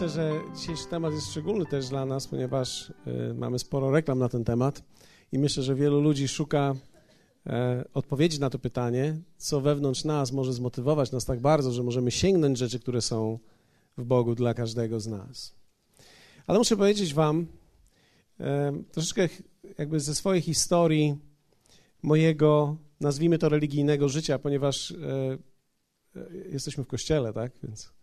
myślę, że dzisiejszy temat jest szczególny też dla nas, ponieważ y, mamy sporo reklam na ten temat i myślę, że wielu ludzi szuka e, odpowiedzi na to pytanie, co wewnątrz nas może zmotywować nas tak bardzo, że możemy sięgnąć rzeczy, które są w Bogu dla każdego z nas. Ale muszę powiedzieć Wam e, troszeczkę jakby ze swojej historii mojego, nazwijmy to religijnego życia, ponieważ e, jesteśmy w kościele, tak? Więc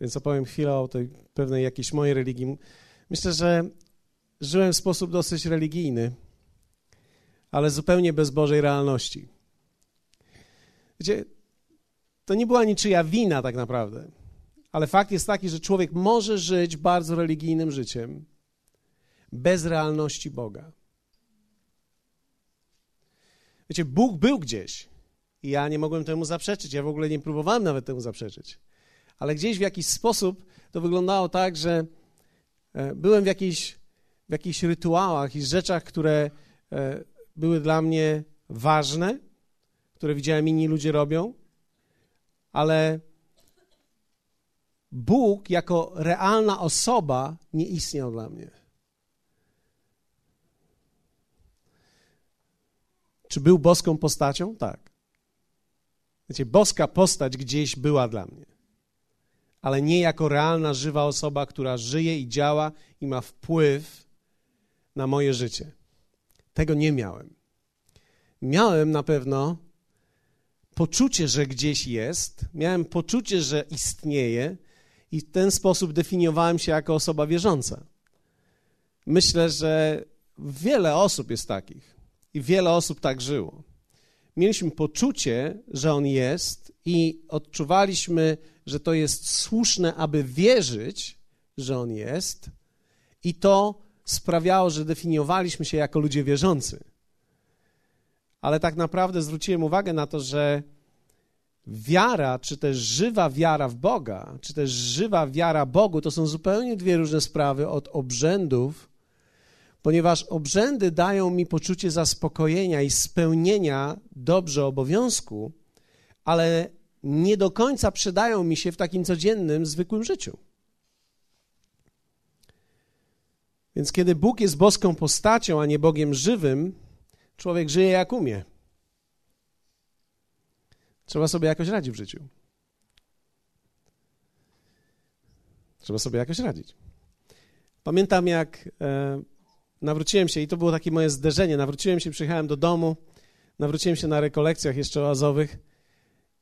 więc opowiem chwilę o tej pewnej jakiejś mojej religii. Myślę, że żyłem w sposób dosyć religijny, ale zupełnie bez Bożej realności. Wiecie, to nie była niczyja wina tak naprawdę, ale fakt jest taki, że człowiek może żyć bardzo religijnym życiem bez realności Boga. Wiecie, Bóg był gdzieś i ja nie mogłem temu zaprzeczyć, ja w ogóle nie próbowałem nawet temu zaprzeczyć ale gdzieś w jakiś sposób to wyglądało tak, że e, byłem w jakichś, w jakichś rytuałach i rzeczach, które e, były dla mnie ważne, które widziałem inni ludzie robią, ale Bóg jako realna osoba nie istniał dla mnie. Czy był boską postacią? Tak. Wiecie, boska postać gdzieś była dla mnie ale nie jako realna, żywa osoba, która żyje i działa i ma wpływ na moje życie. Tego nie miałem. Miałem na pewno poczucie, że gdzieś jest, miałem poczucie, że istnieje i w ten sposób definiowałem się jako osoba wierząca. Myślę, że wiele osób jest takich i wiele osób tak żyło. Mieliśmy poczucie, że On jest i odczuwaliśmy że to jest słuszne, aby wierzyć, że On jest, i to sprawiało, że definiowaliśmy się jako ludzie wierzący. Ale tak naprawdę zwróciłem uwagę na to, że wiara, czy też żywa wiara w Boga, czy też żywa wiara Bogu, to są zupełnie dwie różne sprawy od obrzędów, ponieważ obrzędy dają mi poczucie zaspokojenia i spełnienia dobrze obowiązku, ale nie do końca przydają mi się w takim codziennym, zwykłym życiu. Więc kiedy Bóg jest boską postacią, a nie Bogiem żywym, człowiek żyje jak umie. Trzeba sobie jakoś radzić w życiu. Trzeba sobie jakoś radzić. Pamiętam, jak e, nawróciłem się, i to było takie moje zderzenie. Nawróciłem się, przyjechałem do domu, nawróciłem się na rekolekcjach jeszcze oazowych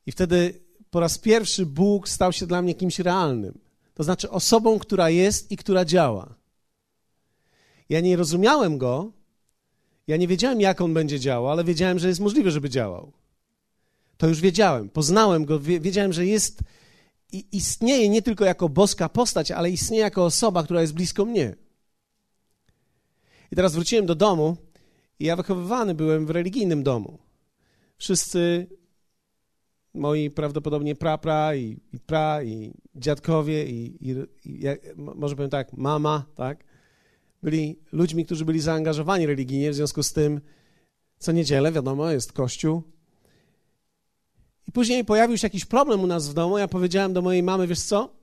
i wtedy po raz pierwszy Bóg stał się dla mnie kimś realnym. To znaczy osobą, która jest i która działa. Ja nie rozumiałem go, ja nie wiedziałem, jak on będzie działał, ale wiedziałem, że jest możliwe, żeby działał. To już wiedziałem, poznałem go, wiedziałem, że jest i istnieje nie tylko jako boska postać, ale istnieje jako osoba, która jest blisko mnie. I teraz wróciłem do domu i ja wychowywany byłem w religijnym domu. Wszyscy moi prawdopodobnie prapra i, i pra i dziadkowie i, i, i może powiem tak, mama, tak, byli ludźmi, którzy byli zaangażowani religijnie, w związku z tym co niedzielę, wiadomo, jest kościół. I później pojawił się jakiś problem u nas w domu. Ja powiedziałem do mojej mamy, wiesz co?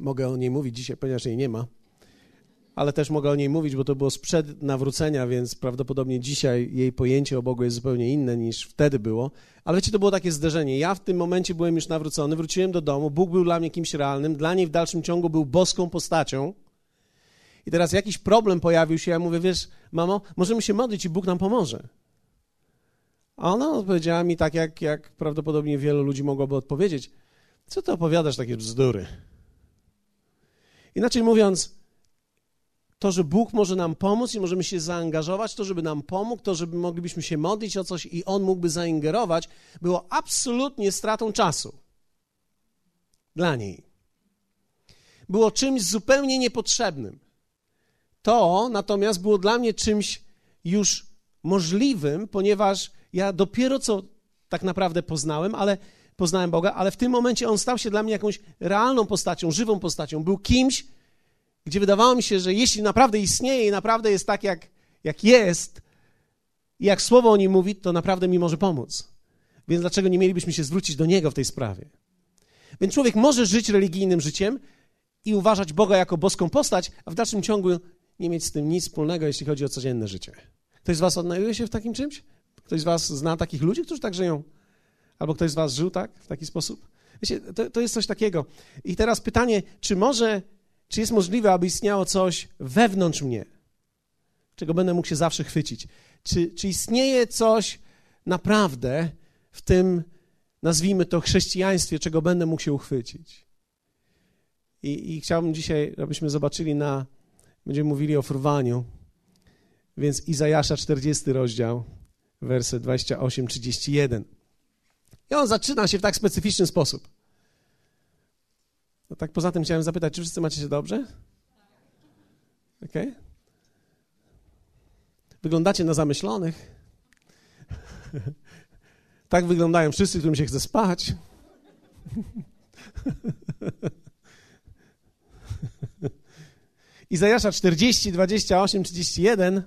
Mogę o niej mówić dzisiaj, ponieważ jej nie ma ale też mogę o niej mówić, bo to było sprzed nawrócenia, więc prawdopodobnie dzisiaj jej pojęcie o Bogu jest zupełnie inne niż wtedy było. Ale wiecie, to było takie zderzenie. Ja w tym momencie byłem już nawrócony, wróciłem do domu, Bóg był dla mnie kimś realnym, dla niej w dalszym ciągu był boską postacią. I teraz jakiś problem pojawił się, ja mówię, wiesz, mamo, możemy się modlić i Bóg nam pomoże. A ona odpowiedziała mi tak, jak, jak prawdopodobnie wielu ludzi mogłoby odpowiedzieć. Co ty opowiadasz takie bzdury? Inaczej mówiąc, to, że Bóg może nam pomóc i możemy się zaangażować, to, żeby nam pomógł, to, żeby moglibyśmy się modlić o coś i On mógłby zaingerować, było absolutnie stratą czasu dla niej. Było czymś zupełnie niepotrzebnym. To natomiast było dla mnie czymś już możliwym, ponieważ ja dopiero co tak naprawdę poznałem, ale poznałem Boga, ale w tym momencie On stał się dla mnie jakąś realną postacią, żywą postacią. Był kimś, gdzie wydawało mi się, że jeśli naprawdę istnieje i naprawdę jest tak, jak, jak jest, i jak słowo o nim mówi, to naprawdę mi może pomóc. Więc dlaczego nie mielibyśmy się zwrócić do niego w tej sprawie? Więc człowiek może żyć religijnym życiem i uważać Boga jako boską postać, a w dalszym ciągu nie mieć z tym nic wspólnego, jeśli chodzi o codzienne życie. Ktoś z Was odnajduje się w takim czymś? Ktoś z Was zna takich ludzi, którzy tak żyją? Albo ktoś z Was żył tak, w taki sposób? Wiecie, to, to jest coś takiego. I teraz pytanie, czy może, czy jest możliwe, aby istniało coś wewnątrz mnie, czego będę mógł się zawsze chwycić? Czy, czy istnieje coś naprawdę w tym, nazwijmy to, chrześcijaństwie, czego będę mógł się uchwycić? I, i chciałbym dzisiaj, abyśmy zobaczyli na, będziemy mówili o fruwaniu, więc Izajasza 40 rozdział, werset 28-31. I on zaczyna się w tak specyficzny sposób. No tak poza tym chciałem zapytać, czy wszyscy macie się dobrze? Okej? Okay. Wyglądacie na zamyślonych. tak wyglądają wszyscy, którym się chce spać. Izajasza 40, 28, 31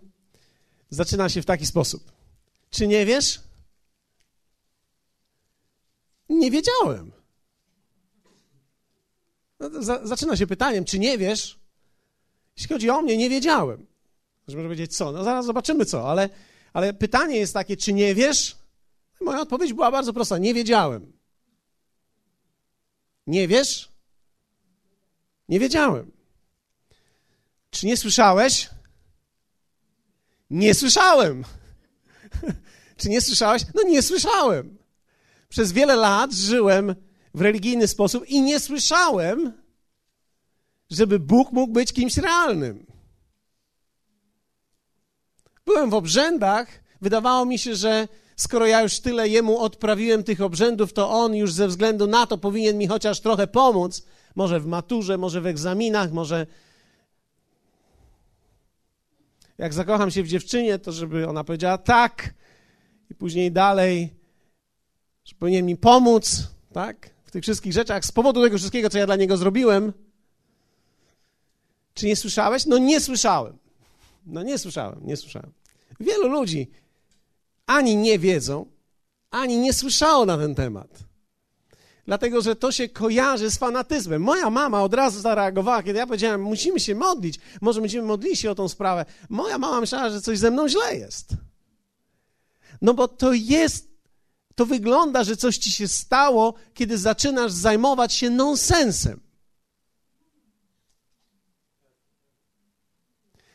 zaczyna się w taki sposób. Czy nie wiesz? Nie wiedziałem. No za, zaczyna się pytaniem, czy nie wiesz? Jeśli chodzi o mnie, nie wiedziałem. Może powiedzieć co? No zaraz zobaczymy co, ale, ale pytanie jest takie, czy nie wiesz? Moja odpowiedź była bardzo prosta, nie wiedziałem. Nie wiesz? Nie wiedziałem. Czy nie słyszałeś? Nie słyszałem. Czy nie słyszałeś? No nie słyszałem. Przez wiele lat żyłem w religijny sposób i nie słyszałem, żeby Bóg mógł być kimś realnym. Byłem w obrzędach, wydawało mi się, że skoro ja już tyle jemu odprawiłem tych obrzędów, to on już ze względu na to powinien mi chociaż trochę pomóc. Może w maturze, może w egzaminach, może. Jak zakocham się w dziewczynie, to żeby ona powiedziała tak, i później dalej, że powinien mi pomóc, tak? Tych wszystkich rzeczach, z powodu tego wszystkiego, co ja dla niego zrobiłem. Czy nie słyszałeś? No nie słyszałem. No nie słyszałem, nie słyszałem. Wielu ludzi ani nie wiedzą, ani nie słyszało na ten temat. Dlatego, że to się kojarzy z fanatyzmem. Moja mama od razu zareagowała, kiedy ja powiedziałem, musimy się modlić, może będziemy modlili się o tą sprawę. Moja mama myślała, że coś ze mną źle jest. No bo to jest, to wygląda, że coś ci się stało, kiedy zaczynasz zajmować się nonsensem.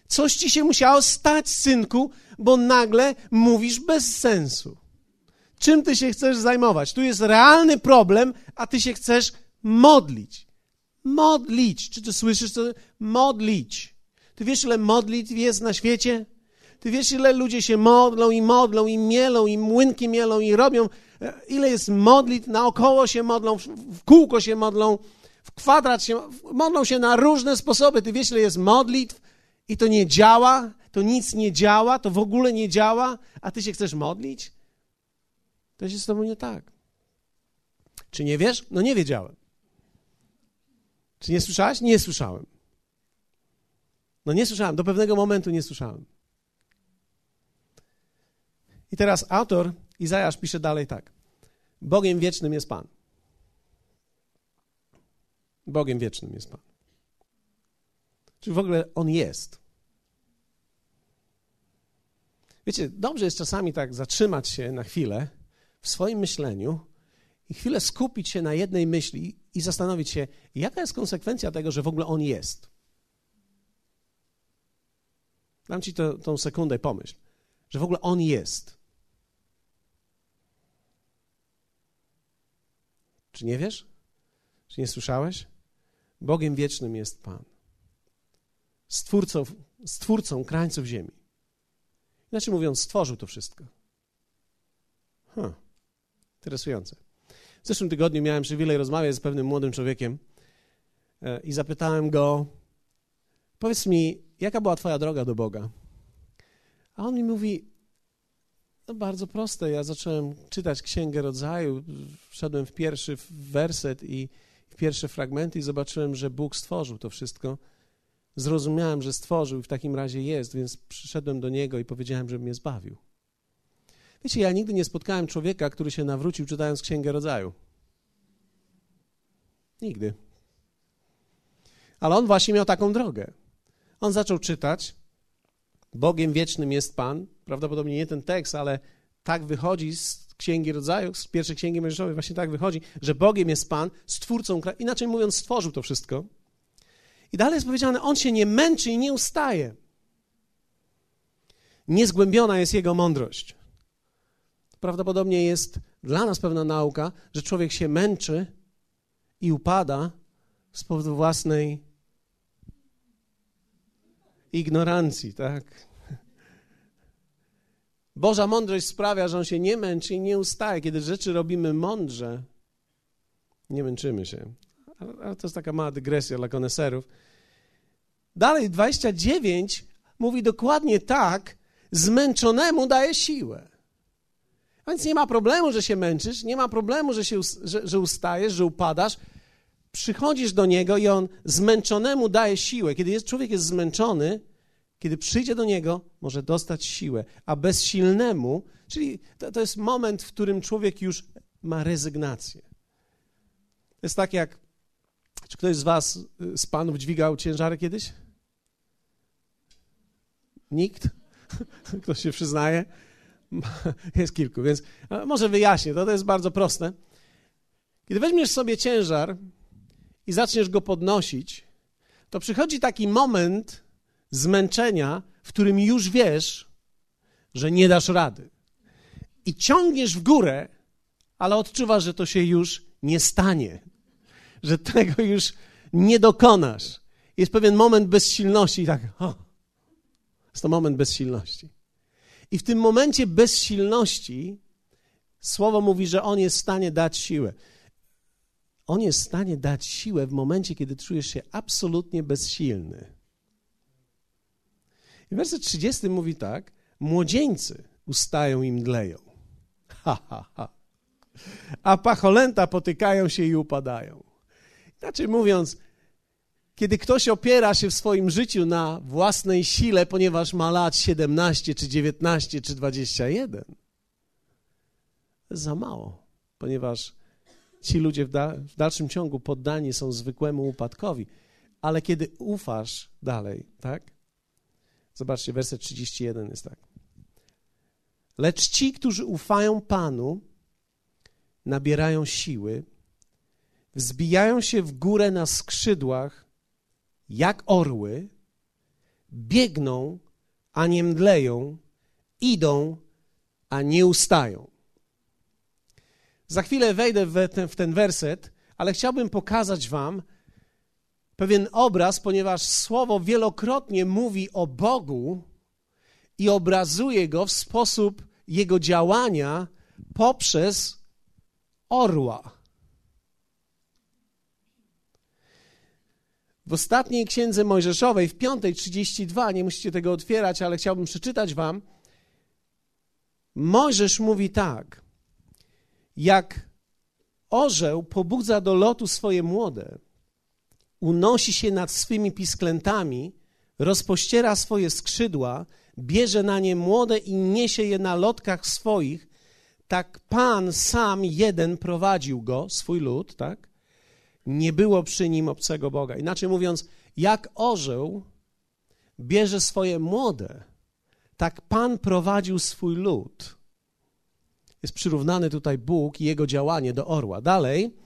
Coś ci się musiało stać, synku, bo nagle mówisz bez sensu. Czym ty się chcesz zajmować? Tu jest realny problem, a ty się chcesz modlić. Modlić. Czy ty słyszysz to? Modlić. Ty wiesz, ile modlitw jest na świecie? Ty wiesz, ile ludzie się modlą i modlą i mielą i młynki mielą i robią, e, ile jest modlitw, naokoło się modlą, w kółko się modlą, w kwadrat się modlą się na różne sposoby. Ty wiesz, ile jest modlitw i to nie działa, to nic nie działa, to w ogóle nie działa, a ty się chcesz modlić? To jest z tobą nie tak. Czy nie wiesz? No nie wiedziałem. Czy nie słyszałeś? Nie słyszałem. No nie słyszałem, do pewnego momentu nie słyszałem. I teraz autor Izajasz pisze dalej tak. Bogiem wiecznym jest Pan. Bogiem wiecznym jest Pan. Czy w ogóle On jest? Wiecie, dobrze jest czasami tak zatrzymać się na chwilę w swoim myśleniu i chwilę skupić się na jednej myśli i zastanowić się, jaka jest konsekwencja tego, że w ogóle On jest. Dam ci to, tą sekundę pomyśl, że w ogóle On jest. Czy nie wiesz? Czy nie słyszałeś? Bogiem wiecznym jest Pan. Stwórcą, stwórcą krańców ziemi. Inaczej mówiąc, stworzył to wszystko. Huh. Interesujące. W zeszłym tygodniu miałem przywilej rozmawiać z pewnym młodym człowiekiem e, i zapytałem go, powiedz mi, jaka była twoja droga do Boga? A on mi mówi, no bardzo proste. Ja zacząłem czytać Księgę Rodzaju, wszedłem w pierwszy werset i w pierwsze fragmenty i zobaczyłem, że Bóg stworzył to wszystko. Zrozumiałem, że stworzył i w takim razie jest, więc przyszedłem do Niego i powiedziałem, że mnie zbawił. Wiecie, ja nigdy nie spotkałem człowieka, który się nawrócił czytając Księgę Rodzaju. Nigdy. Ale on właśnie miał taką drogę. On zaczął czytać. Bogiem wiecznym jest Pan. Prawdopodobnie nie ten tekst, ale tak wychodzi z Księgi Rodzaju, z pierwszej Księgi Mojżeszowej, właśnie tak wychodzi, że Bogiem jest Pan, stwórcą. Inaczej mówiąc, stworzył to wszystko. I dalej jest powiedziane, on się nie męczy i nie ustaje. Niezgłębiona jest jego mądrość. Prawdopodobnie jest dla nas pewna nauka, że człowiek się męczy i upada z powodu własnej ignorancji, tak? Boża mądrość sprawia, że on się nie męczy i nie ustaje. Kiedy rzeczy robimy mądrze, nie męczymy się. Ale to jest taka mała dygresja dla koneserów. Dalej, 29 mówi dokładnie tak, zmęczonemu daje siłę. A więc nie ma problemu, że się męczysz, nie ma problemu, że, się, że, że ustajesz, że upadasz. Przychodzisz do niego i on zmęczonemu daje siłę. Kiedy jest, człowiek jest zmęczony, kiedy przyjdzie do niego, może dostać siłę, a bezsilnemu, czyli to, to jest moment, w którym człowiek już ma rezygnację. To jest tak jak, czy ktoś z was, y, z panów dźwigał ciężary kiedyś? Nikt? Ktoś się przyznaje? Jest kilku, więc może wyjaśnię, to, to jest bardzo proste. Kiedy weźmiesz sobie ciężar i zaczniesz go podnosić, to przychodzi taki moment, zmęczenia, w którym już wiesz, że nie dasz rady. I ciągniesz w górę, ale odczuwasz, że to się już nie stanie, że tego już nie dokonasz. Jest pewien moment bezsilności i tak, o, jest to moment bezsilności. I w tym momencie bezsilności słowo mówi, że on jest w stanie dać siłę. On jest w stanie dać siłę w momencie, kiedy czujesz się absolutnie bezsilny. I werset 30 mówi tak: Młodzieńcy ustają i mdleją. Ha, ha, ha. A pacholęta potykają się i upadają. Inaczej mówiąc, kiedy ktoś opiera się w swoim życiu na własnej sile, ponieważ ma lat 17, czy 19, czy 21, za mało, ponieważ ci ludzie w, w dalszym ciągu poddani są zwykłemu upadkowi. Ale kiedy ufasz dalej, tak? Zobaczcie, werset 31 jest tak. Lecz ci, którzy ufają Panu, nabierają siły, wzbijają się w górę na skrzydłach, jak orły, biegną, a nie mdleją, idą, a nie ustają. Za chwilę wejdę w ten, w ten werset, ale chciałbym pokazać Wam, pewien obraz, ponieważ słowo wielokrotnie mówi o Bogu i obrazuje go w sposób jego działania poprzez orła. W ostatniej księdze Mojżeszowej, w 5.32, nie musicie tego otwierać, ale chciałbym przeczytać wam. Mojżesz mówi tak: Jak orzeł pobudza do lotu swoje młode, unosi się nad swymi pisklętami, rozpościera swoje skrzydła, bierze na nie młode i niesie je na lotkach swoich, tak Pan sam jeden prowadził go, swój lud, tak? Nie było przy nim obcego Boga. Inaczej mówiąc, jak orzeł bierze swoje młode, tak Pan prowadził swój lud. Jest przyrównany tutaj Bóg i jego działanie do orła. Dalej,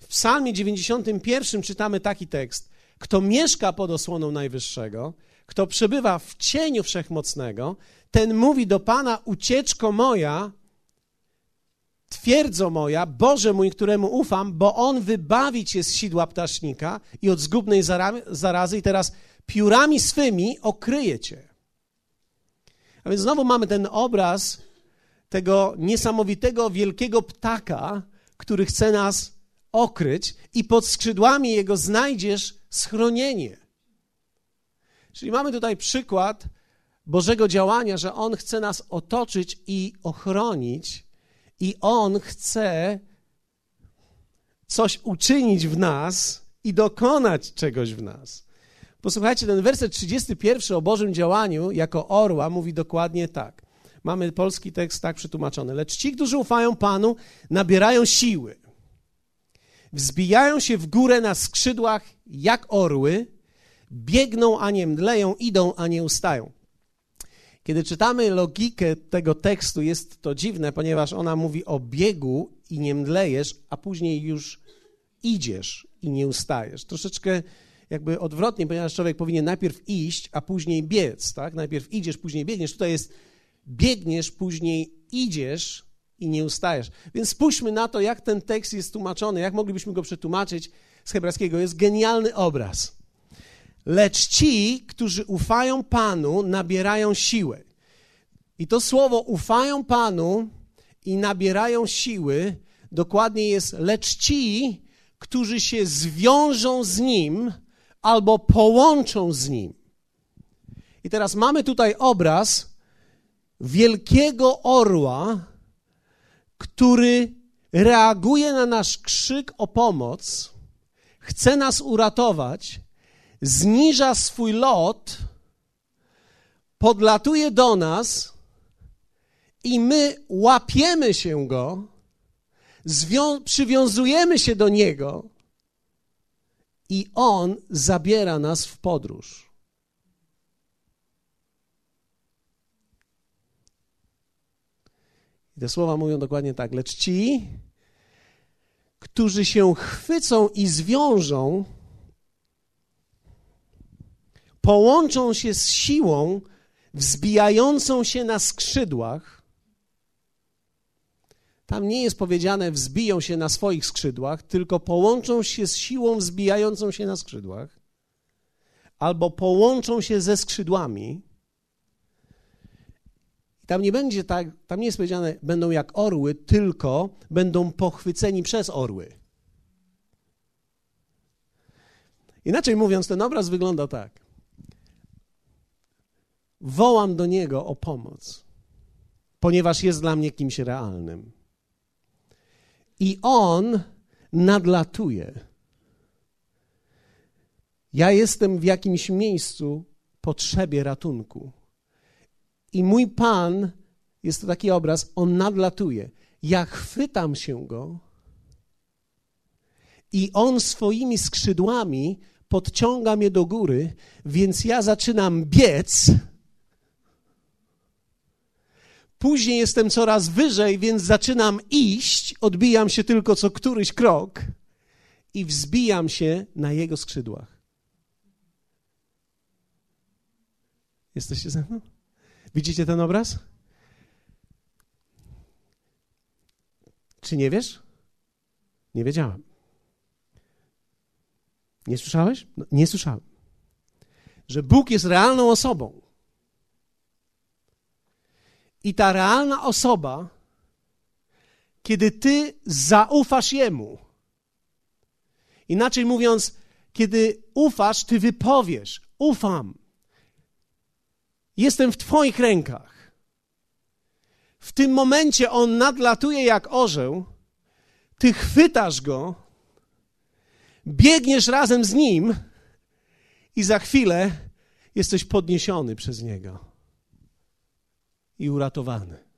w Psalmie 91 czytamy taki tekst: Kto mieszka pod osłoną Najwyższego, kto przebywa w cieniu wszechmocnego, ten mówi do Pana: Ucieczko moja, twierdzo moja, Boże mój, któremu ufam, bo on wybawi cię z sidła ptasznika i od zgubnej zarazy, i teraz piórami swymi okryje cię. A więc znowu mamy ten obraz tego niesamowitego, wielkiego ptaka, który chce nas okryć i pod skrzydłami Jego znajdziesz schronienie. Czyli mamy tutaj przykład Bożego działania, że On chce nas otoczyć i ochronić, i On chce coś uczynić w nas i dokonać czegoś w nas. Posłuchajcie, ten werset 31 o Bożym działaniu jako orła mówi dokładnie tak. Mamy polski tekst tak przetłumaczony. Lecz ci, którzy ufają Panu, nabierają siły wzbijają się w górę na skrzydłach jak orły, biegną, a nie mdleją, idą, a nie ustają. Kiedy czytamy logikę tego tekstu, jest to dziwne, ponieważ ona mówi o biegu i nie mdlejesz, a później już idziesz i nie ustajesz. Troszeczkę jakby odwrotnie, ponieważ człowiek powinien najpierw iść, a później biec, tak? Najpierw idziesz, później biegniesz. Tutaj jest biegniesz, później idziesz i nie ustajesz. Więc spójrzmy na to, jak ten tekst jest tłumaczony, jak moglibyśmy go przetłumaczyć z hebrajskiego. Jest genialny obraz. Lecz ci, którzy ufają Panu, nabierają siłę. I to słowo ufają Panu i nabierają siły, dokładnie jest lecz ci, którzy się zwiążą z Nim albo połączą z Nim. I teraz mamy tutaj obraz wielkiego orła, który reaguje na nasz krzyk o pomoc, chce nas uratować, zniża swój lot, podlatuje do nas i my łapiemy się go, przywiązujemy się do niego i on zabiera nas w podróż. Te słowa mówią dokładnie tak. Lecz ci, którzy się chwycą i zwiążą, połączą się z siłą wzbijającą się na skrzydłach. Tam nie jest powiedziane wzbiją się na swoich skrzydłach, tylko połączą się z siłą wzbijającą się na skrzydłach, albo połączą się ze skrzydłami. Tam nie będzie tak, tam nie jest powiedziane, będą jak orły, tylko będą pochwyceni przez orły. Inaczej mówiąc, ten obraz wygląda tak. Wołam do Niego o pomoc, ponieważ jest dla mnie kimś realnym. I On nadlatuje. Ja jestem w jakimś miejscu potrzebie ratunku. I mój Pan, jest to taki obraz, on nadlatuje. Ja chwytam się go i on swoimi skrzydłami podciąga mnie do góry, więc ja zaczynam biec. Później jestem coraz wyżej, więc zaczynam iść, odbijam się tylko co któryś krok i wzbijam się na jego skrzydłach. Jesteście ze mną? Widzicie ten obraz? Czy nie wiesz? Nie wiedziałem. Nie słyszałeś? No, nie słyszałem. Że Bóg jest realną osobą. I ta realna osoba, kiedy ty zaufasz Jemu, inaczej mówiąc, kiedy ufasz, ty wypowiesz: Ufam, Jestem w Twoich rękach. W tym momencie on nadlatuje jak orzeł, ty chwytasz go, biegniesz razem z nim i za chwilę jesteś podniesiony przez niego i uratowany.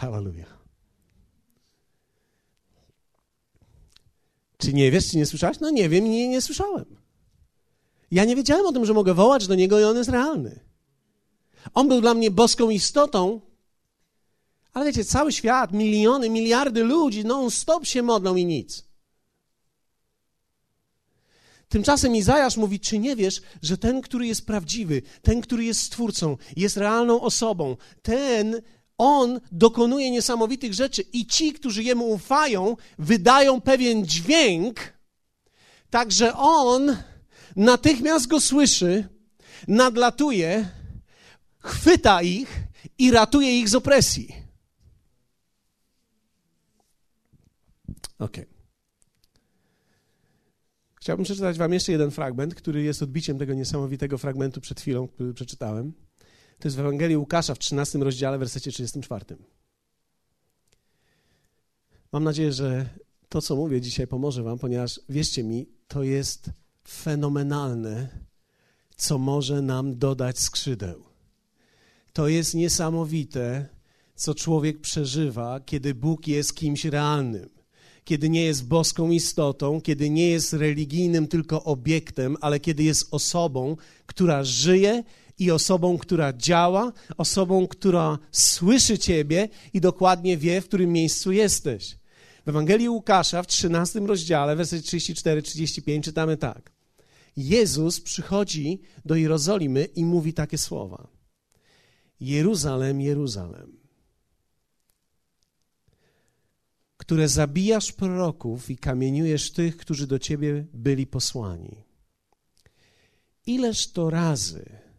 Hallelujah. Czy nie wiesz, czy nie słyszałeś? No nie wiem, nie, nie słyszałem. Ja nie wiedziałem o tym, że mogę wołać do Niego i On jest realny. On był dla mnie boską istotą, ale wiecie, cały świat, miliony, miliardy ludzi non-stop się modlą i nic. Tymczasem Izajasz mówi, czy nie wiesz, że ten, który jest prawdziwy, ten, który jest stwórcą, jest realną osobą, ten on dokonuje niesamowitych rzeczy i ci, którzy Jemu ufają, wydają pewien dźwięk, tak że On natychmiast go słyszy, nadlatuje, chwyta ich i ratuje ich z opresji. Ok. Chciałbym przeczytać Wam jeszcze jeden fragment, który jest odbiciem tego niesamowitego fragmentu przed chwilą, który przeczytałem. To jest w Ewangelii Łukasza w 13 rozdziale, wersecie 34. Mam nadzieję, że to, co mówię dzisiaj, pomoże Wam, ponieważ wierzcie mi, to jest fenomenalne, co może nam dodać skrzydeł. To jest niesamowite, co człowiek przeżywa, kiedy Bóg jest kimś realnym, kiedy nie jest boską istotą, kiedy nie jest religijnym tylko obiektem, ale kiedy jest osobą, która żyje i osobą, która działa, osobą, która słyszy Ciebie i dokładnie wie, w którym miejscu jesteś. W Ewangelii Łukasza w 13 rozdziale, werset 34-35 czytamy tak. Jezus przychodzi do Jerozolimy i mówi takie słowa. Jeruzalem, Jeruzalem, które zabijasz proroków i kamieniujesz tych, którzy do ciebie byli posłani. Ileż to razy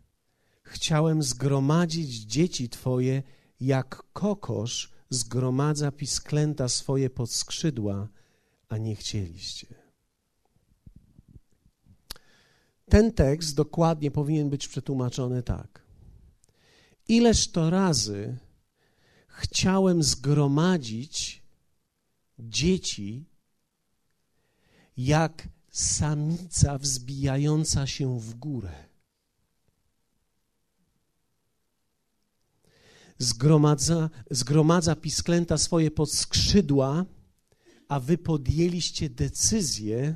chciałem zgromadzić dzieci twoje, jak kokosz zgromadza pisklęta swoje pod skrzydła, a nie chcieliście. Ten tekst dokładnie powinien być przetłumaczony tak. Ileż to razy chciałem zgromadzić dzieci, jak samica wzbijająca się w górę. Zgromadza, zgromadza pisklęta swoje pod skrzydła, a wy podjęliście decyzję,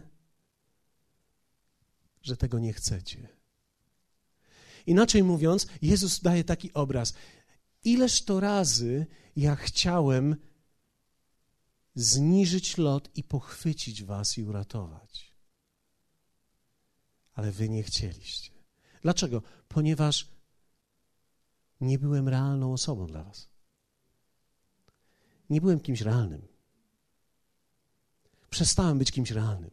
że tego nie chcecie. Inaczej mówiąc, Jezus daje taki obraz. Ileż to razy ja chciałem zniżyć lot i pochwycić was i uratować. Ale wy nie chcieliście. Dlaczego? Ponieważ nie byłem realną osobą dla was. Nie byłem kimś realnym. Przestałem być kimś realnym.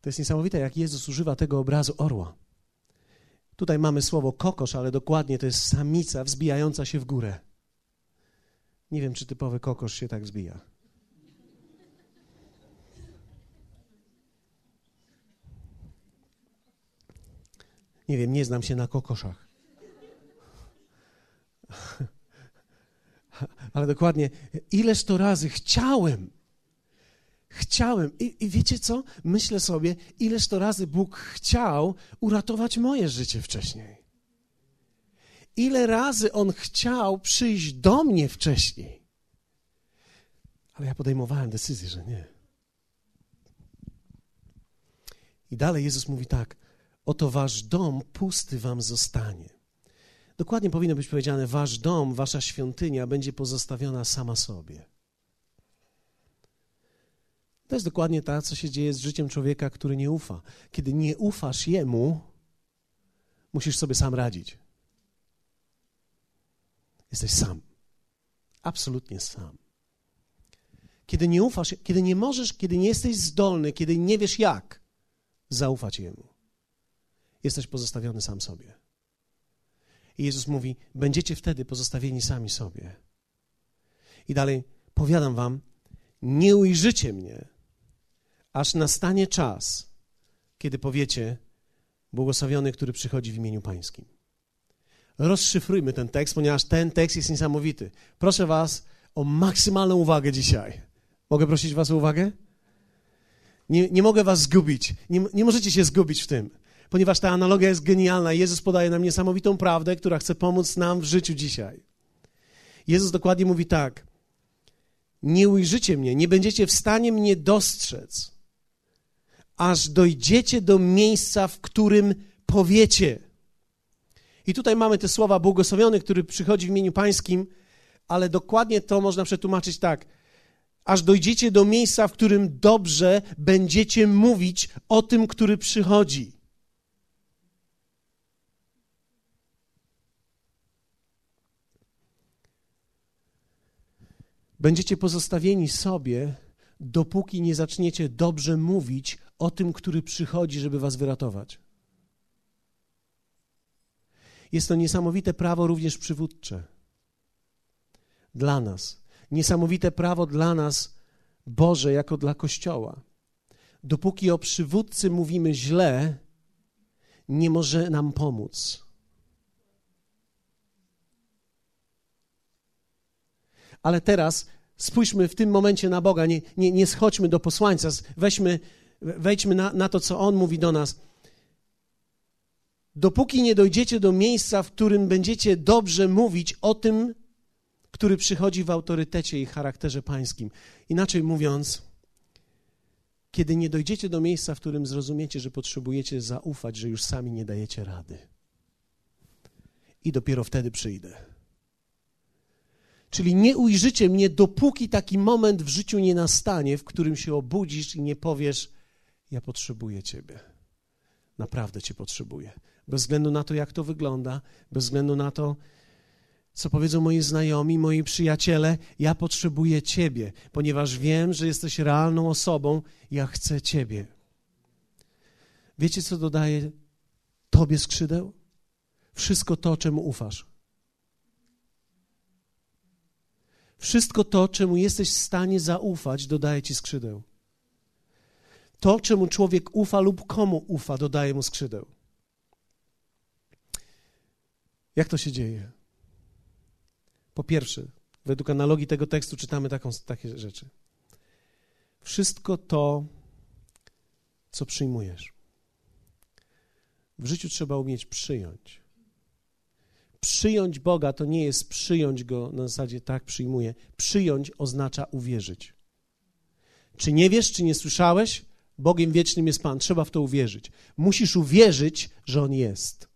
To jest niesamowite, jak Jezus używa tego obrazu orła. Tutaj mamy słowo kokosz, ale dokładnie to jest samica wzbijająca się w górę. Nie wiem, czy typowy kokosz się tak wzbija. Nie wiem, nie znam się na kokoszach. Ale dokładnie, ileż to razy chciałem, chciałem. I, I, wiecie co? Myślę sobie, ileż to razy Bóg chciał uratować moje życie wcześniej. Ile razy On chciał przyjść do mnie wcześniej. Ale ja podejmowałem decyzję, że nie. I dalej Jezus mówi tak: Oto wasz dom pusty wam zostanie. Dokładnie powinno być powiedziane: Wasz dom, wasza świątynia będzie pozostawiona sama sobie. To jest dokładnie to, co się dzieje z życiem człowieka, który nie ufa. Kiedy nie ufasz jemu, musisz sobie sam radzić. Jesteś sam. Absolutnie sam. Kiedy nie ufasz, kiedy nie możesz, kiedy nie jesteś zdolny, kiedy nie wiesz jak zaufać jemu, jesteś pozostawiony sam sobie. I Jezus mówi: Będziecie wtedy pozostawieni sami sobie. I dalej powiadam wam: Nie ujrzycie mnie, aż nastanie czas, kiedy powiecie: Błogosławiony, który przychodzi w imieniu Pańskim. Rozszyfrujmy ten tekst, ponieważ ten tekst jest niesamowity. Proszę Was o maksymalną uwagę dzisiaj. Mogę prosić Was o uwagę? Nie, nie mogę Was zgubić. Nie, nie możecie się zgubić w tym, ponieważ ta analogia jest genialna. Jezus podaje nam niesamowitą prawdę, która chce pomóc nam w życiu dzisiaj. Jezus dokładnie mówi tak: Nie ujrzycie mnie, nie będziecie w stanie mnie dostrzec aż dojdziecie do miejsca, w którym powiecie. I tutaj mamy te słowa błogosławiony, który przychodzi w imieniu pańskim, ale dokładnie to można przetłumaczyć tak. Aż dojdziecie do miejsca, w którym dobrze będziecie mówić o tym, który przychodzi. Będziecie pozostawieni sobie, dopóki nie zaczniecie dobrze mówić o tym, który przychodzi, żeby was wyratować. Jest to niesamowite prawo również przywódcze. Dla nas. Niesamowite prawo dla nas, Boże, jako dla Kościoła. Dopóki o przywódcy mówimy źle, nie może nam pomóc. Ale teraz Spójrzmy w tym momencie na Boga, nie, nie, nie schodźmy do posłańca, weźmy, wejdźmy na, na to, co On mówi do nas. Dopóki nie dojdziecie do miejsca, w którym będziecie dobrze mówić o tym, który przychodzi w autorytecie i charakterze pańskim. Inaczej mówiąc, kiedy nie dojdziecie do miejsca, w którym zrozumiecie, że potrzebujecie zaufać, że już sami nie dajecie rady. I dopiero wtedy przyjdę. Czyli nie ujrzycie mnie, dopóki taki moment w życiu nie nastanie, w którym się obudzisz i nie powiesz: Ja potrzebuję Ciebie. Naprawdę Cię potrzebuję. Bez względu na to, jak to wygląda, bez względu na to, co powiedzą moi znajomi, moi przyjaciele, ja potrzebuję Ciebie, ponieważ wiem, że jesteś realną osobą, ja chcę Ciebie. Wiecie, co dodaje Tobie skrzydeł? Wszystko to, czemu ufasz. Wszystko to, czemu jesteś w stanie zaufać, dodaje Ci skrzydeł. To, czemu człowiek ufa lub komu ufa, dodaje mu skrzydeł. Jak to się dzieje? Po pierwsze, według analogii tego tekstu czytamy taką, takie rzeczy. Wszystko to, co przyjmujesz. W życiu trzeba umieć przyjąć. Przyjąć Boga to nie jest przyjąć Go na zasadzie tak przyjmuję. Przyjąć oznacza uwierzyć. Czy nie wiesz, czy nie słyszałeś? Bogiem wiecznym jest Pan. Trzeba w to uwierzyć. Musisz uwierzyć, że On jest.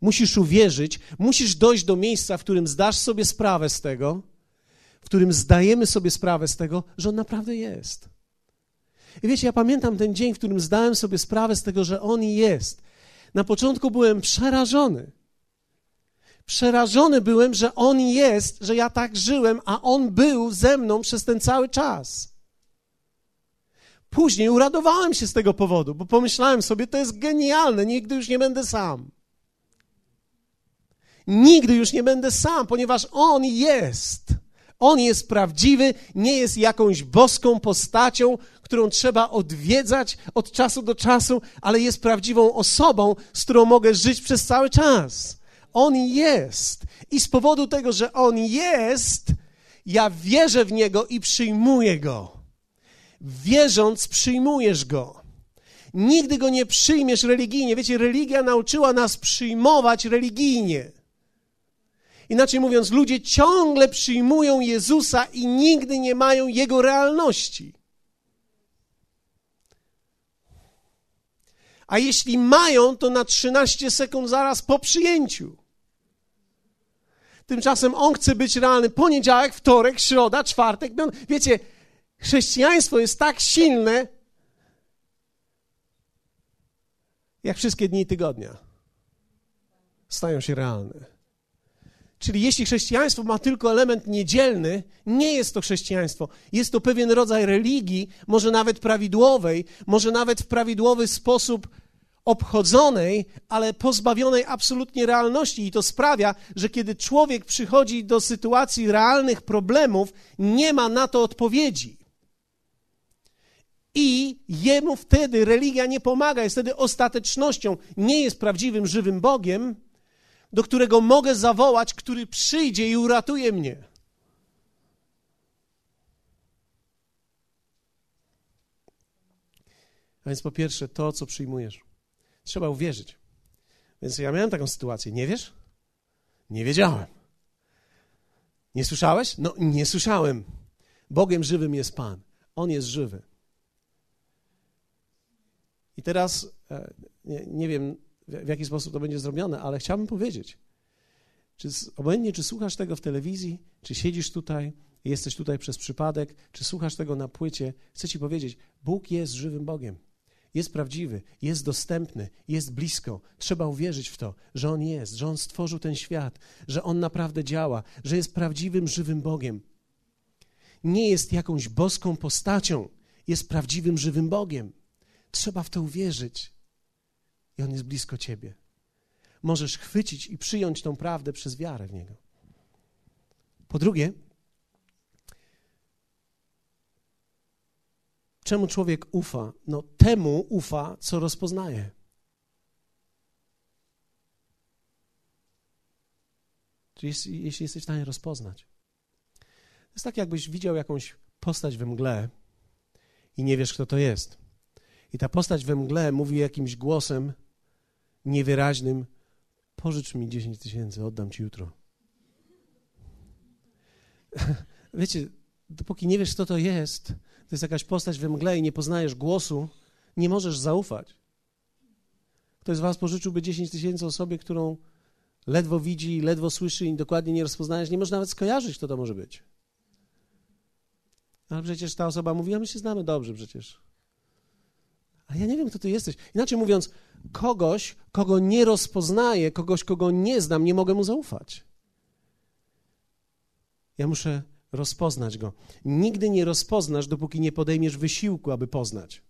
Musisz uwierzyć, musisz dojść do miejsca, w którym zdasz sobie sprawę z tego, w którym zdajemy sobie sprawę z tego, że On naprawdę jest. I wiecie, ja pamiętam ten dzień, w którym zdałem sobie sprawę z tego, że On jest. Na początku byłem przerażony. Przerażony byłem, że On jest, że ja tak żyłem, a On był ze mną przez ten cały czas. Później uradowałem się z tego powodu, bo pomyślałem sobie, to jest genialne, nigdy już nie będę sam. Nigdy już nie będę sam, ponieważ On jest. On jest prawdziwy, nie jest jakąś boską postacią, którą trzeba odwiedzać od czasu do czasu, ale jest prawdziwą osobą, z którą mogę żyć przez cały czas. On jest. I z powodu tego, że On jest, ja wierzę w Niego i przyjmuję Go. Wierząc, przyjmujesz Go. Nigdy Go nie przyjmiesz religijnie. Wiecie, religia nauczyła nas przyjmować religijnie. Inaczej mówiąc, ludzie ciągle przyjmują Jezusa i nigdy nie mają Jego realności. A jeśli mają, to na 13 sekund zaraz po przyjęciu. Tymczasem on chce być realny poniedziałek, wtorek, środa, czwartek. Wiecie, chrześcijaństwo jest tak silne, jak wszystkie dni tygodnia. Stają się realne. Czyli jeśli chrześcijaństwo ma tylko element niedzielny, nie jest to chrześcijaństwo. Jest to pewien rodzaj religii, może nawet prawidłowej, może nawet w prawidłowy sposób obchodzonej, ale pozbawionej absolutnie realności. I to sprawia, że kiedy człowiek przychodzi do sytuacji realnych problemów, nie ma na to odpowiedzi. I jemu wtedy religia nie pomaga, jest wtedy ostatecznością, nie jest prawdziwym, żywym Bogiem, do którego mogę zawołać, który przyjdzie i uratuje mnie. A więc po pierwsze, to, co przyjmujesz. Trzeba uwierzyć. Więc ja miałem taką sytuację. Nie wiesz? Nie wiedziałem. Nie słyszałeś? No, nie słyszałem. Bogiem żywym jest Pan. On jest żywy. I teraz e, nie, nie wiem, w jaki sposób to będzie zrobione, ale chciałbym powiedzieć, czy, obojętnie czy słuchasz tego w telewizji, czy siedzisz tutaj, jesteś tutaj przez przypadek, czy słuchasz tego na płycie, chcę ci powiedzieć, Bóg jest żywym Bogiem. Jest prawdziwy, jest dostępny, jest blisko. Trzeba uwierzyć w to, że On jest, że On stworzył ten świat, że On naprawdę działa, że jest prawdziwym, żywym Bogiem. Nie jest jakąś boską postacią, jest prawdziwym, żywym Bogiem. Trzeba w to uwierzyć i On jest blisko ciebie. Możesz chwycić i przyjąć tą prawdę przez wiarę w Niego. Po drugie, czemu człowiek ufa? No temu ufa, co rozpoznaje. Czyli jeśli jesteś w stanie rozpoznać. jest tak, jakbyś widział jakąś postać we mgle i nie wiesz, kto to jest. I ta postać we mgle mówi jakimś głosem niewyraźnym: Pożycz mi 10 tysięcy, oddam ci jutro. Wiecie, dopóki nie wiesz, kto to jest, to jest jakaś postać we mgle i nie poznajesz głosu, nie możesz zaufać. Ktoś z was pożyczyłby 10 tysięcy osobie, którą ledwo widzi, ledwo słyszy i dokładnie nie rozpoznajesz, nie możesz nawet skojarzyć, kto to może być. Ale przecież ta osoba mówi, a my się znamy dobrze przecież. Ale ja nie wiem, kto ty jesteś. Inaczej mówiąc, kogoś, kogo nie rozpoznaję, kogoś, kogo nie znam, nie mogę mu zaufać. Ja muszę rozpoznać go. Nigdy nie rozpoznasz, dopóki nie podejmiesz wysiłku, aby poznać.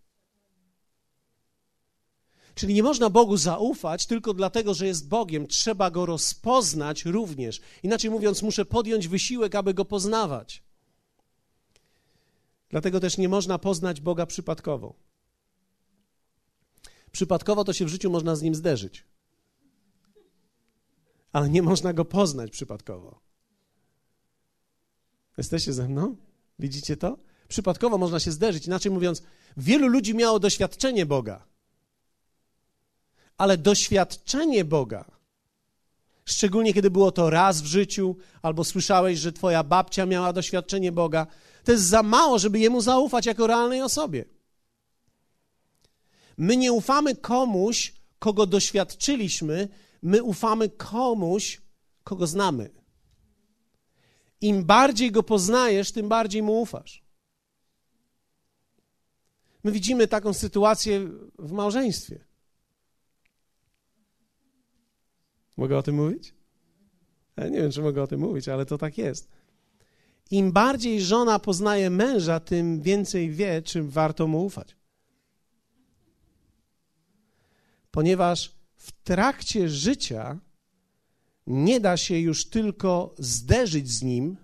Czyli nie można Bogu zaufać tylko dlatego, że jest Bogiem. Trzeba go rozpoznać również. Inaczej mówiąc, muszę podjąć wysiłek, aby go poznawać. Dlatego też nie można poznać Boga przypadkowo. Przypadkowo to się w życiu można z nim zderzyć. Ale nie można go poznać przypadkowo. Jesteście ze mną? Widzicie to? Przypadkowo można się zderzyć. Inaczej mówiąc, wielu ludzi miało doświadczenie Boga. Ale doświadczenie Boga, szczególnie kiedy było to raz w życiu, albo słyszałeś, że twoja babcia miała doświadczenie Boga, to jest za mało, żeby jemu zaufać jako realnej osobie. My nie ufamy komuś, kogo doświadczyliśmy, my ufamy komuś, kogo znamy. Im bardziej go poznajesz, tym bardziej mu ufasz. My widzimy taką sytuację w małżeństwie. Mogę o tym mówić? Ja nie wiem, czy mogę o tym mówić, ale to tak jest. Im bardziej żona poznaje męża, tym więcej wie, czym warto mu ufać. Ponieważ w trakcie życia nie da się już tylko zderzyć z nim,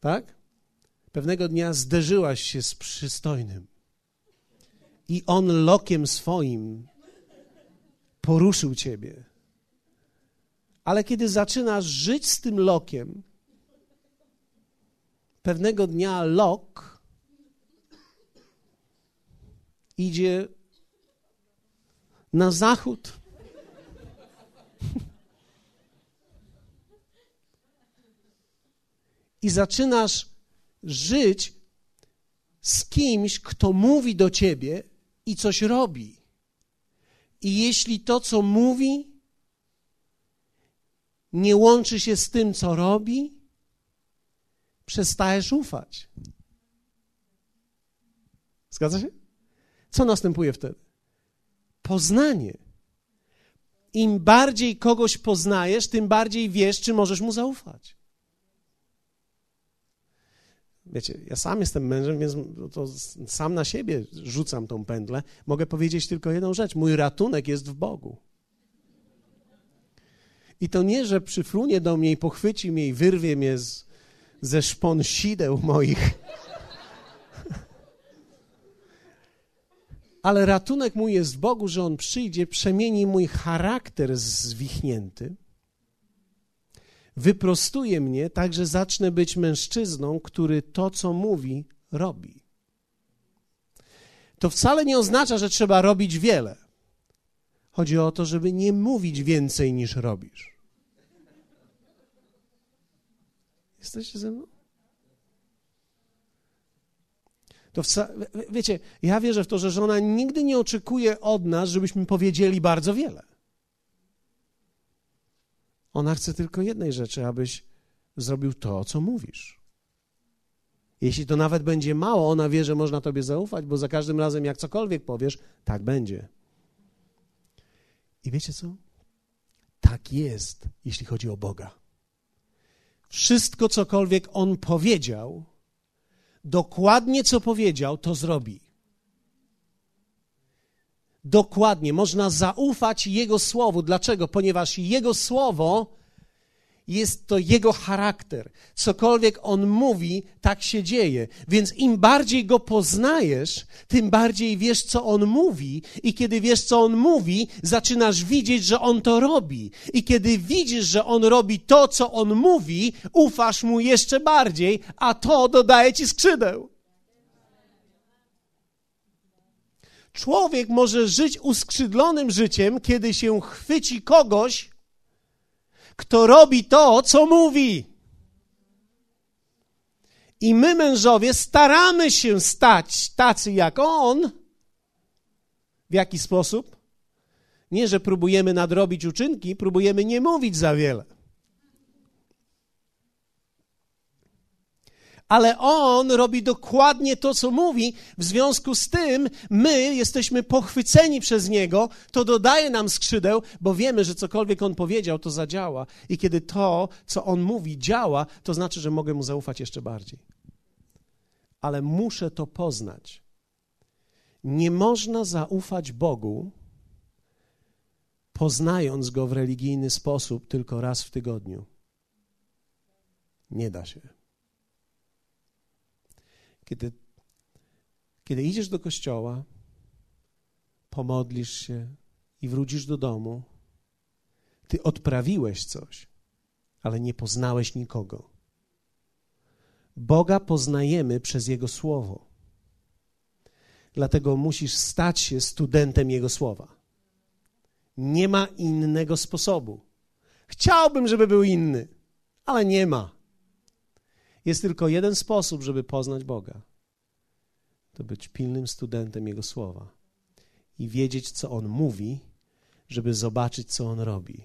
tak? Pewnego dnia zderzyłaś się z przystojnym i on lokiem swoim poruszył ciebie. Ale kiedy zaczynasz żyć z tym lokiem, pewnego dnia lok idzie na zachód. I zaczynasz żyć z kimś, kto mówi do ciebie i coś robi. I jeśli to, co mówi, nie łączy się z tym, co robi, przestajesz ufać. Zgadza się? Co następuje wtedy? Poznanie. Im bardziej kogoś poznajesz, tym bardziej wiesz, czy możesz mu zaufać. Wiecie, ja sam jestem mężem, więc to sam na siebie rzucam tą pętlę. Mogę powiedzieć tylko jedną rzecz: mój ratunek jest w Bogu. I to nie, że przyfrunie do mnie i pochwyci mnie i wyrwie mnie z, ze szpon sideł moich. Ale ratunek mój jest w Bogu, że On przyjdzie, przemieni mój charakter zwichnięty wyprostuje mnie tak, że zacznę być mężczyzną, który to, co mówi, robi. To wcale nie oznacza, że trzeba robić wiele. Chodzi o to, żeby nie mówić więcej niż robisz. Jesteście ze mną? To wca... wiecie, ja wierzę w to, że żona nigdy nie oczekuje od nas, żebyśmy powiedzieli bardzo wiele. Ona chce tylko jednej rzeczy, abyś zrobił to, co mówisz. Jeśli to nawet będzie mało, ona wie, że można tobie zaufać, bo za każdym razem, jak cokolwiek powiesz, tak będzie. I wiecie co? Tak jest, jeśli chodzi o Boga. Wszystko, cokolwiek On powiedział, dokładnie co powiedział, to zrobi. Dokładnie, można zaufać Jego Słowu. Dlaczego? Ponieważ Jego Słowo jest to jego charakter. Cokolwiek on mówi, tak się dzieje. Więc im bardziej go poznajesz, tym bardziej wiesz, co on mówi. I kiedy wiesz, co on mówi, zaczynasz widzieć, że on to robi. I kiedy widzisz, że on robi to, co on mówi, ufasz mu jeszcze bardziej, a to dodaje ci skrzydeł. Człowiek może żyć uskrzydlonym życiem, kiedy się chwyci kogoś, kto robi to, co mówi. I my, mężowie, staramy się stać tacy jak on. W jaki sposób? Nie, że próbujemy nadrobić uczynki, próbujemy nie mówić za wiele. Ale on robi dokładnie to, co mówi. W związku z tym my jesteśmy pochwyceni przez niego, to dodaje nam skrzydeł, bo wiemy, że cokolwiek on powiedział, to zadziała. I kiedy to, co on mówi, działa, to znaczy, że mogę mu zaufać jeszcze bardziej. Ale muszę to poznać. Nie można zaufać Bogu, poznając go w religijny sposób tylko raz w tygodniu. Nie da się. Kiedy, kiedy idziesz do kościoła, pomodlisz się i wrócisz do domu, ty odprawiłeś coś, ale nie poznałeś nikogo. Boga poznajemy przez Jego Słowo. Dlatego musisz stać się studentem Jego Słowa. Nie ma innego sposobu. Chciałbym, żeby był inny, ale nie ma. Jest tylko jeden sposób, żeby poznać Boga. To być pilnym studentem Jego słowa i wiedzieć, co On mówi, żeby zobaczyć, co On robi.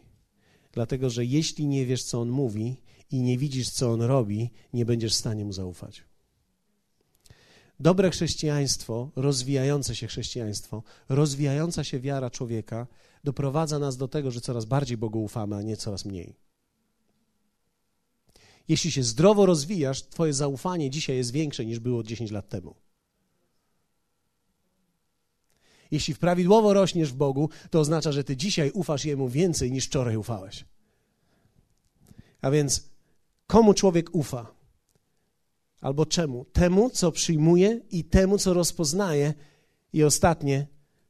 Dlatego, że jeśli nie wiesz, co On mówi i nie widzisz, co On robi, nie będziesz w stanie Mu zaufać. Dobre chrześcijaństwo, rozwijające się chrześcijaństwo, rozwijająca się wiara człowieka doprowadza nas do tego, że coraz bardziej Bogu ufamy, a nie coraz mniej. Jeśli się zdrowo rozwijasz, twoje zaufanie dzisiaj jest większe niż było 10 lat temu. Jeśli prawidłowo rośniesz w Bogu, to oznacza, że ty dzisiaj ufasz Jemu więcej niż wczoraj ufałeś. A więc komu człowiek ufa? Albo czemu? Temu, co przyjmuje i temu, co rozpoznaje i ostatnie,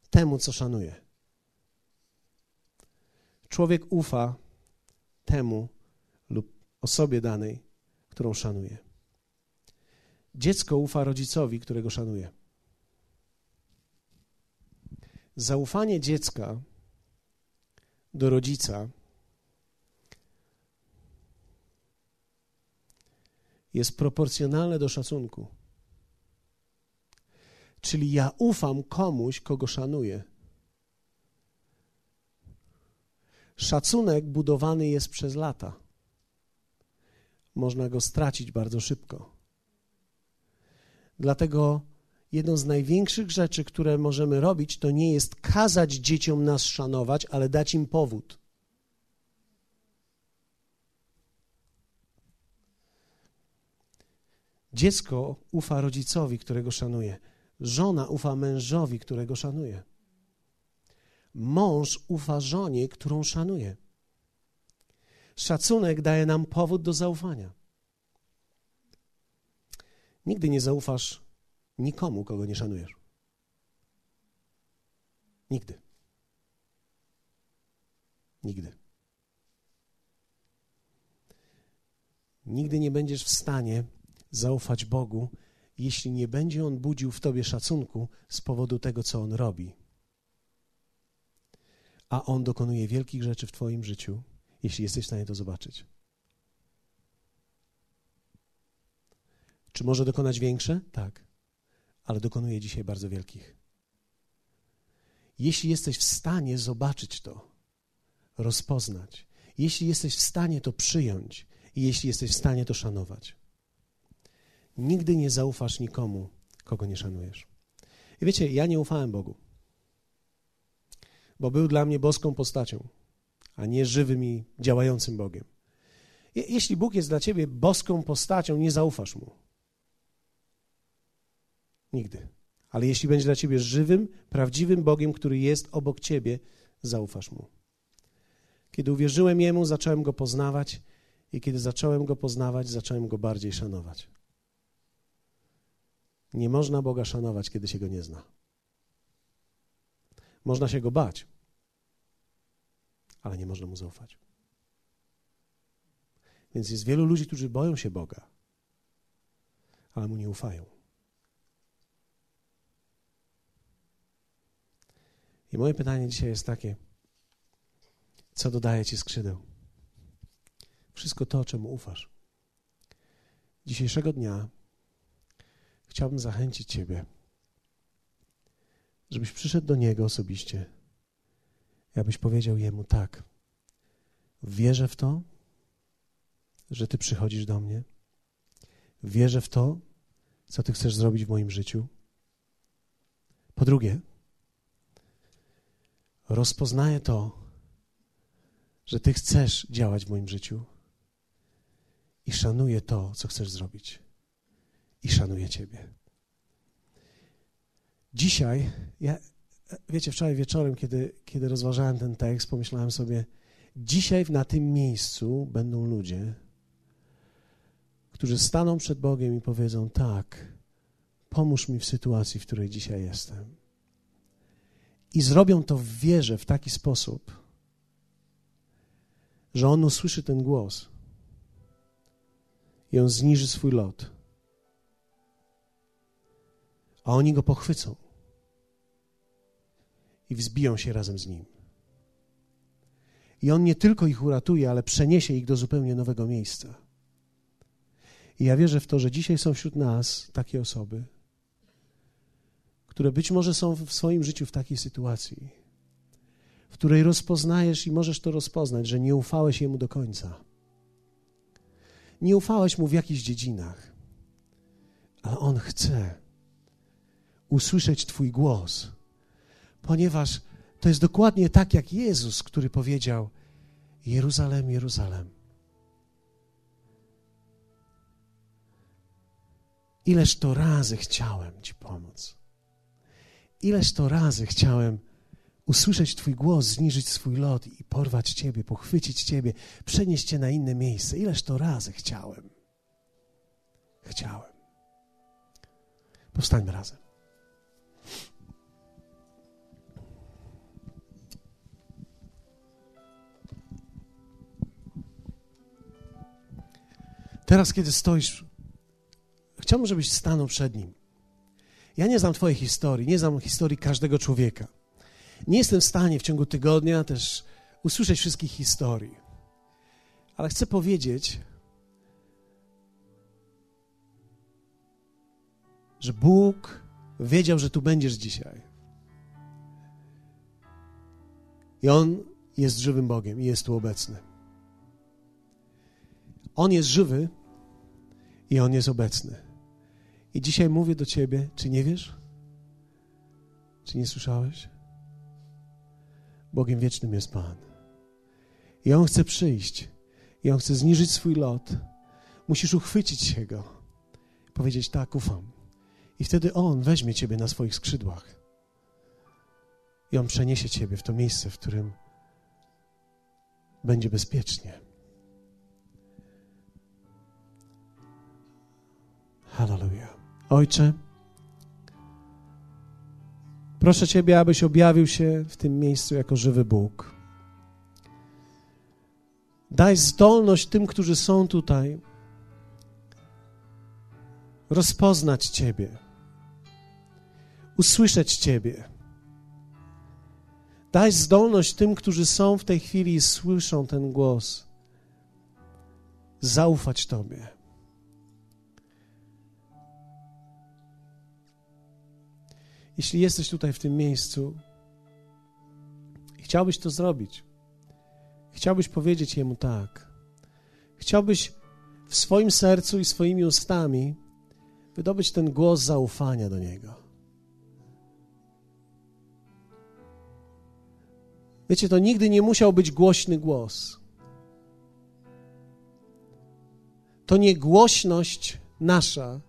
temu, co szanuje. Człowiek ufa temu, osobie danej, którą szanuje. Dziecko ufa rodzicowi, którego szanuje. Zaufanie dziecka do rodzica jest proporcjonalne do szacunku. Czyli ja ufam komuś, kogo szanuję. Szacunek budowany jest przez lata można go stracić bardzo szybko. Dlatego jedną z największych rzeczy, które możemy robić, to nie jest kazać dzieciom nas szanować, ale dać im powód. Dziecko ufa rodzicowi, którego szanuje. Żona ufa mężowi, którego szanuje. Mąż ufa żonie, którą szanuje. Szacunek daje nam powód do zaufania. Nigdy nie zaufasz nikomu, kogo nie szanujesz. Nigdy. Nigdy. Nigdy nie będziesz w stanie zaufać Bogu, jeśli nie będzie On budził w tobie szacunku z powodu tego, co On robi. A On dokonuje wielkich rzeczy w Twoim życiu jeśli jesteś w stanie to zobaczyć. Czy może dokonać większe? Tak, ale dokonuje dzisiaj bardzo wielkich. Jeśli jesteś w stanie zobaczyć to, rozpoznać, jeśli jesteś w stanie to przyjąć i jeśli jesteś w stanie to szanować, nigdy nie zaufasz nikomu, kogo nie szanujesz. I wiecie, ja nie ufałem Bogu, bo był dla mnie boską postacią a nie żywym i działającym Bogiem. Jeśli Bóg jest dla ciebie boską postacią, nie zaufasz mu. Nigdy. Ale jeśli będzie dla ciebie żywym, prawdziwym Bogiem, który jest obok ciebie, zaufasz mu. Kiedy uwierzyłem Jemu, zacząłem Go poznawać I kiedy zacząłem go poznawać, zacząłem go bardziej szanować. Nie można Boga szanować, kiedy się go nie zna. Można się go bać, ale nie można mu zaufać. Więc jest wielu ludzi, którzy boją się Boga, ale mu nie ufają. I moje pytanie dzisiaj jest takie: co dodaje ci skrzydeł? Wszystko to, czemu ufasz. Dzisiejszego dnia chciałbym zachęcić Ciebie, żebyś przyszedł do Niego osobiście i abyś powiedział Jemu tak. Wierzę w to, że Ty przychodzisz do mnie. Wierzę w to, co Ty chcesz zrobić w moim życiu. Po drugie, rozpoznaję to, że Ty chcesz działać w moim życiu i szanuję to, co chcesz zrobić. I szanuję Ciebie. Dzisiaj, ja, wiecie, wczoraj wieczorem, kiedy, kiedy rozważałem ten tekst, pomyślałem sobie, dzisiaj na tym miejscu będą ludzie, którzy staną przed Bogiem i powiedzą: Tak, pomóż mi w sytuacji, w której dzisiaj jestem. I zrobią to w wierze w taki sposób, że on usłyszy ten głos i on zniży swój lot. A oni go pochwycą i wzbiją się razem z nim. I on nie tylko ich uratuje, ale przeniesie ich do zupełnie nowego miejsca. I ja wierzę w to, że dzisiaj są wśród nas takie osoby, które być może są w swoim życiu w takiej sytuacji, w której rozpoznajesz i możesz to rozpoznać, że nie ufałeś Jemu do końca. Nie ufałeś Mu w jakichś dziedzinach, ale On chce usłyszeć Twój głos, ponieważ to jest dokładnie tak jak Jezus, który powiedział: Jeruzalem, Jeruzalem. Ileż to razy chciałem Ci pomóc. Ileż to razy chciałem usłyszeć Twój głos, zniżyć swój lot i porwać Ciebie, pochwycić Ciebie, przenieść Cię na inne miejsce. Ileż to razy chciałem. Chciałem. Powstańmy razem. Teraz, kiedy stoisz, chciałbym, żebyś stanął przed Nim. Ja nie znam Twojej historii, nie znam historii każdego człowieka. Nie jestem w stanie w ciągu tygodnia też usłyszeć wszystkich historii. Ale chcę powiedzieć, że Bóg wiedział, że tu będziesz dzisiaj. I On jest żywym Bogiem i jest tu obecny. On jest żywy i On jest obecny. I dzisiaj mówię do Ciebie, czy nie wiesz? Czy nie słyszałeś? Bogiem wiecznym jest Pan. I On chce przyjść. I On chce zniżyć swój lot. Musisz uchwycić się Go. Powiedzieć, tak, ufam. I wtedy On weźmie Ciebie na swoich skrzydłach. I On przeniesie Ciebie w to miejsce, w którym będzie bezpiecznie. Hallelujah. Ojcze, proszę Ciebie, abyś objawił się w tym miejscu jako żywy Bóg. Daj zdolność tym, którzy są tutaj, rozpoznać Ciebie, usłyszeć Ciebie. Daj zdolność tym, którzy są w tej chwili i słyszą ten głos, zaufać Tobie. Jeśli jesteś tutaj w tym miejscu i chciałbyś to zrobić, chciałbyś powiedzieć Jemu tak, chciałbyś w swoim sercu i swoimi ustami wydobyć ten głos zaufania do Niego. Wiecie, to nigdy nie musiał być głośny głos. To nie głośność nasza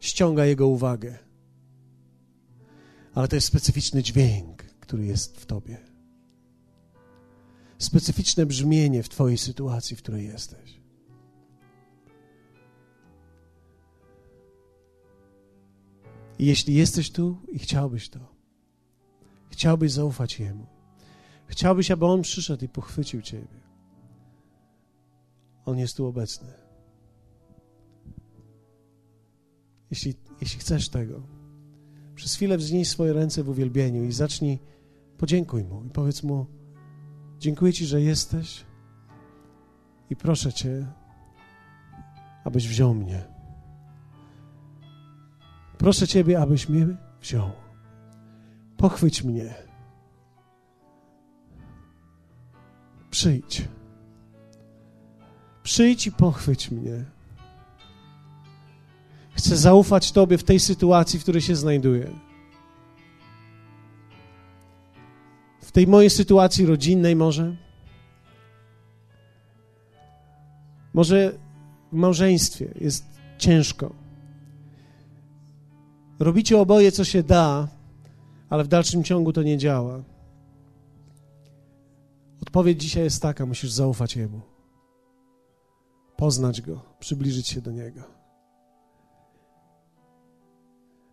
ściąga jego uwagę. Ale to jest specyficzny dźwięk, który jest w tobie. specyficzne brzmienie w Twojej sytuacji, w której jesteś. I jeśli jesteś tu i chciałbyś to, chciałbyś zaufać Jemu, chciałbyś, aby On przyszedł i pochwycił Ciebie, On jest tu obecny. Jeśli, jeśli chcesz tego, przez chwilę wznieś swoje ręce w uwielbieniu i zacznij, podziękuj Mu i powiedz Mu, dziękuję Ci, że jesteś i proszę Cię, abyś wziął mnie. Proszę Ciebie, abyś mnie wziął. Pochwyć mnie. Przyjdź. Przyjdź i pochwyć mnie. Chcę zaufać Tobie w tej sytuacji, w której się znajduję. W tej mojej sytuacji rodzinnej może. Może w małżeństwie jest ciężko. Robicie oboje, co się da, ale w dalszym ciągu to nie działa. Odpowiedź dzisiaj jest taka: musisz zaufać Jemu, poznać Go, przybliżyć się do Niego.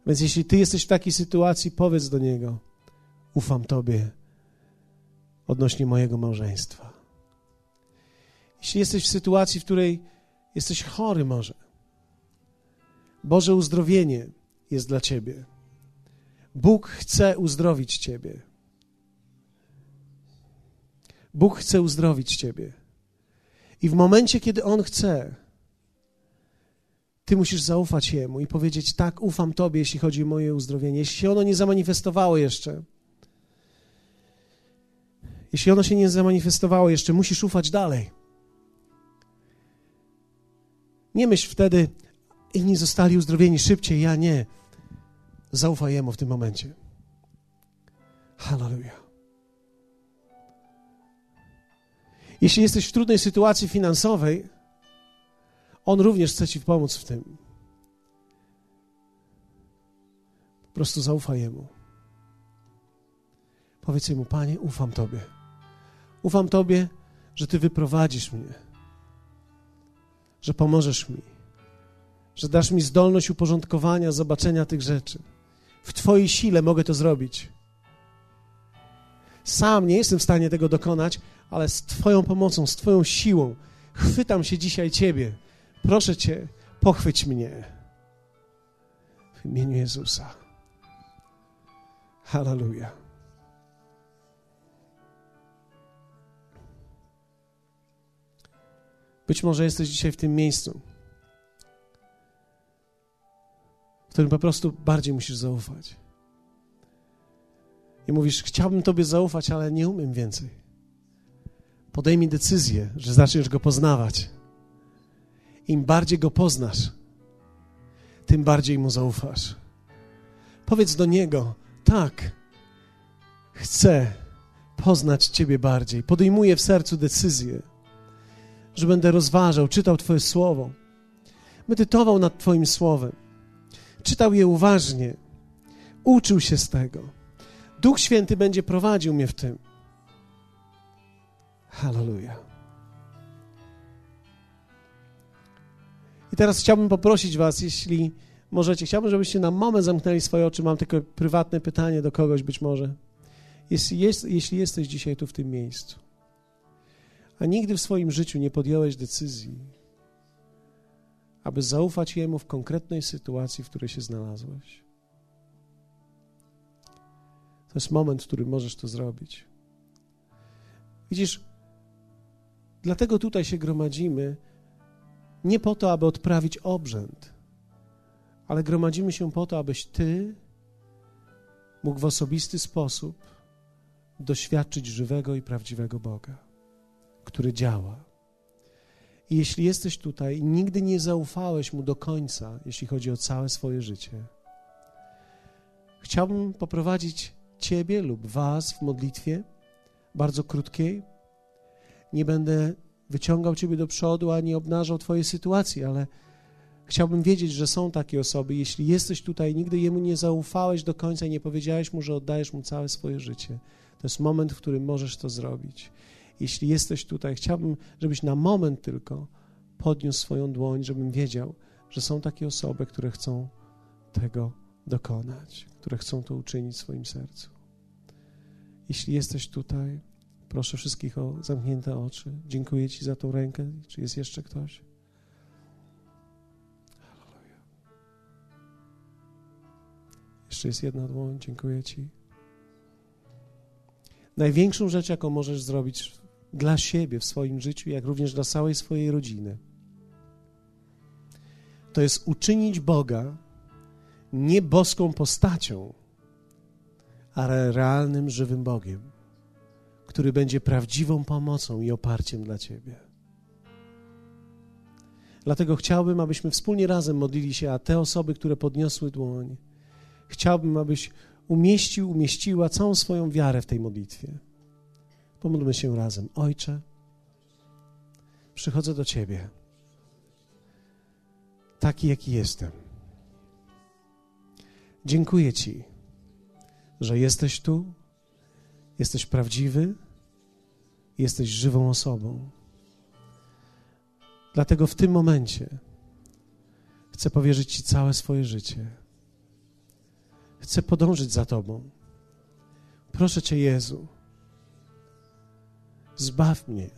Więc jeśli ty jesteś w takiej sytuacji, powiedz do niego: Ufam tobie odnośnie mojego małżeństwa. Jeśli jesteś w sytuacji, w której jesteś chory, może, Boże uzdrowienie jest dla ciebie. Bóg chce uzdrowić ciebie. Bóg chce uzdrowić ciebie. I w momencie, kiedy On chce, ty musisz zaufać Jemu i powiedzieć: Tak, ufam Tobie, jeśli chodzi o moje uzdrowienie. Jeśli się ono nie zamanifestowało jeszcze, jeśli ono się nie zamanifestowało jeszcze, musisz ufać dalej. Nie myśl wtedy, inni zostali uzdrowieni szybciej, ja nie. Zaufaj Jemu w tym momencie. Hallelujah. Jeśli jesteś w trudnej sytuacji finansowej, on również chce Ci pomóc w tym. Po prostu zaufaj Jemu. Powiedz Jemu, Panie, ufam Tobie. Ufam Tobie, że Ty wyprowadzisz mnie, że pomożesz mi, że dasz mi zdolność uporządkowania, zobaczenia tych rzeczy. W Twojej sile mogę to zrobić. Sam nie jestem w stanie tego dokonać, ale z Twoją pomocą, z Twoją siłą chwytam się dzisiaj Ciebie Proszę Cię, pochwyć mnie w imieniu Jezusa. Hallelujah. Być może jesteś dzisiaj w tym miejscu, w którym po prostu bardziej musisz zaufać. I mówisz, chciałbym Tobie zaufać, ale nie umiem więcej. Podejmij decyzję, że zaczniesz Go poznawać im bardziej go poznasz, tym bardziej mu zaufasz. Powiedz do niego: Tak, chcę poznać Ciebie bardziej. Podejmuję w sercu decyzję, że będę rozważał, czytał Twoje słowo, medytował nad Twoim słowem, czytał je uważnie, uczył się z tego. Duch Święty będzie prowadził mnie w tym. Hallelujah. I teraz chciałbym poprosić Was, jeśli możecie, chciałbym, żebyście na moment zamknęli swoje oczy. Mam tylko prywatne pytanie do kogoś być może. Jeśli, jest, jeśli jesteś dzisiaj tu w tym miejscu, a nigdy w swoim życiu nie podjąłeś decyzji, aby zaufać Jemu w konkretnej sytuacji, w której się znalazłeś, to jest moment, w którym możesz to zrobić. Widzisz, dlatego tutaj się gromadzimy, nie po to, aby odprawić obrzęd, ale gromadzimy się po to, abyś Ty mógł w osobisty sposób doświadczyć żywego i prawdziwego Boga, który działa. I jeśli jesteś tutaj i nigdy nie zaufałeś Mu do końca, jeśli chodzi o całe swoje życie, chciałbym poprowadzić Ciebie lub Was w modlitwie, bardzo krótkiej. Nie będę wyciągał Ciebie do przodu, ani obnażał Twojej sytuacji, ale chciałbym wiedzieć, że są takie osoby. Jeśli jesteś tutaj, nigdy Jemu nie zaufałeś do końca i nie powiedziałeś Mu, że oddajesz Mu całe swoje życie, to jest moment, w którym możesz to zrobić. Jeśli jesteś tutaj, chciałbym, żebyś na moment tylko podniósł swoją dłoń, żebym wiedział, że są takie osoby, które chcą tego dokonać, które chcą to uczynić w swoim sercu. Jeśli jesteś tutaj, proszę wszystkich o zamknięte oczy. Dziękuję Ci za tą rękę. Czy jest jeszcze ktoś? Jeszcze jest jedna dłoń. Dziękuję Ci. Największą rzecz, jaką możesz zrobić dla siebie w swoim życiu, jak również dla całej swojej rodziny, to jest uczynić Boga nie boską postacią, ale realnym, żywym Bogiem, który będzie prawdziwą pomocą i oparciem dla Ciebie. Dlatego chciałbym, abyśmy wspólnie razem modlili się, a te osoby, które podniosły dłoń, chciałbym, abyś umieścił, umieściła całą swoją wiarę w tej modlitwie. Pomódlmy się razem. Ojcze, przychodzę do Ciebie, taki jaki jestem. Dziękuję Ci, że jesteś tu, jesteś prawdziwy, jesteś żywą osobą. Dlatego w tym momencie chcę powierzyć Ci całe swoje życie. Chcę podążyć za Tobą. Proszę Cię, Jezu, zbaw mnie.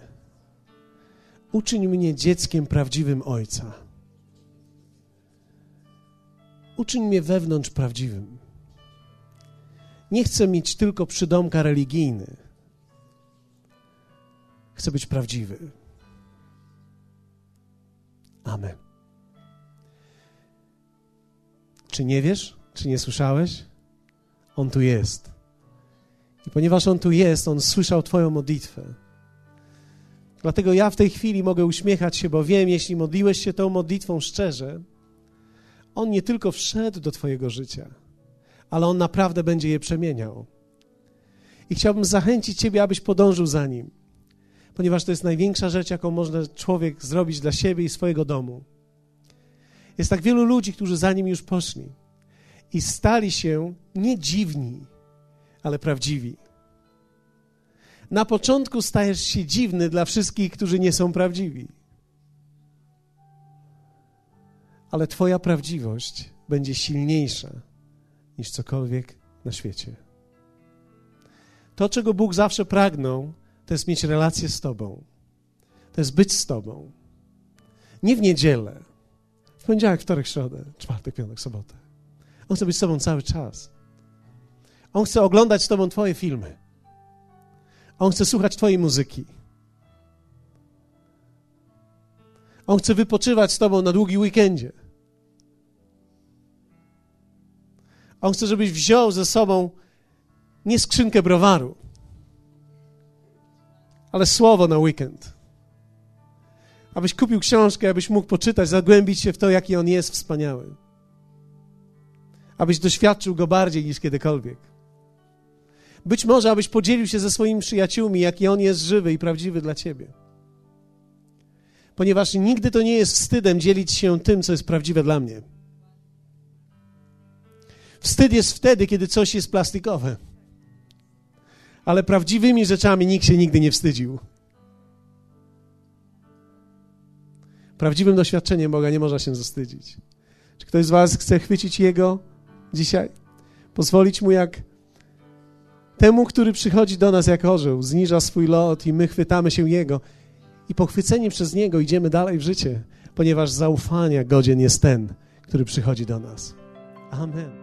Uczyń mnie dzieckiem prawdziwym Ojca. Uczyń mnie wewnątrz prawdziwym. Nie chcę mieć tylko przydomka religijny. Chcę być prawdziwy. Amen. Czy nie wiesz? Czy nie słyszałeś? On tu jest. I ponieważ On tu jest, On słyszał Twoją modlitwę. Dlatego ja w tej chwili mogę uśmiechać się, bo wiem, jeśli modliłeś się tą modlitwą szczerze, On nie tylko wszedł do Twojego życia, ale On naprawdę będzie je przemieniał. I chciałbym zachęcić Ciebie, abyś podążył za Nim, ponieważ to jest największa rzecz, jaką może człowiek zrobić dla siebie i swojego domu. Jest tak wielu ludzi, którzy za Nim już poszli i stali się nie dziwni, ale prawdziwi. Na początku stajesz się dziwny dla wszystkich, którzy nie są prawdziwi. Ale Twoja prawdziwość będzie silniejsza niż cokolwiek na świecie. To, czego Bóg zawsze pragnął, to jest mieć relację z Tobą. To jest być z Tobą. Nie w niedzielę, w poniedziałek, wtorek, środę, czwartek, piątek, sobotę. On chce być z Tobą cały czas. On chce oglądać z Tobą Twoje filmy. On chce słuchać Twojej muzyki. On chce wypoczywać z Tobą na długi weekendzie. On chce, żebyś wziął ze sobą nie skrzynkę browaru, ale słowo na weekend. Abyś kupił książkę, abyś mógł poczytać, zagłębić się w to, jaki on jest wspaniały. Abyś doświadczył go bardziej niż kiedykolwiek. Być może, abyś podzielił się ze swoimi przyjaciółmi, jaki on jest żywy i prawdziwy dla ciebie. Ponieważ nigdy to nie jest wstydem dzielić się tym, co jest prawdziwe dla mnie. Wstyd jest wtedy, kiedy coś jest plastikowe. Ale prawdziwymi rzeczami nikt się nigdy nie wstydził. Prawdziwym doświadczeniem Boga nie można się zastydzić. Czy ktoś z Was chce chwycić Jego dzisiaj? Pozwolić Mu jak temu, który przychodzi do nas jak orzeł, zniża swój lot i my chwytamy się Jego i pochwyceni przez Niego idziemy dalej w życie, ponieważ zaufania godzien jest ten, który przychodzi do nas. Amen.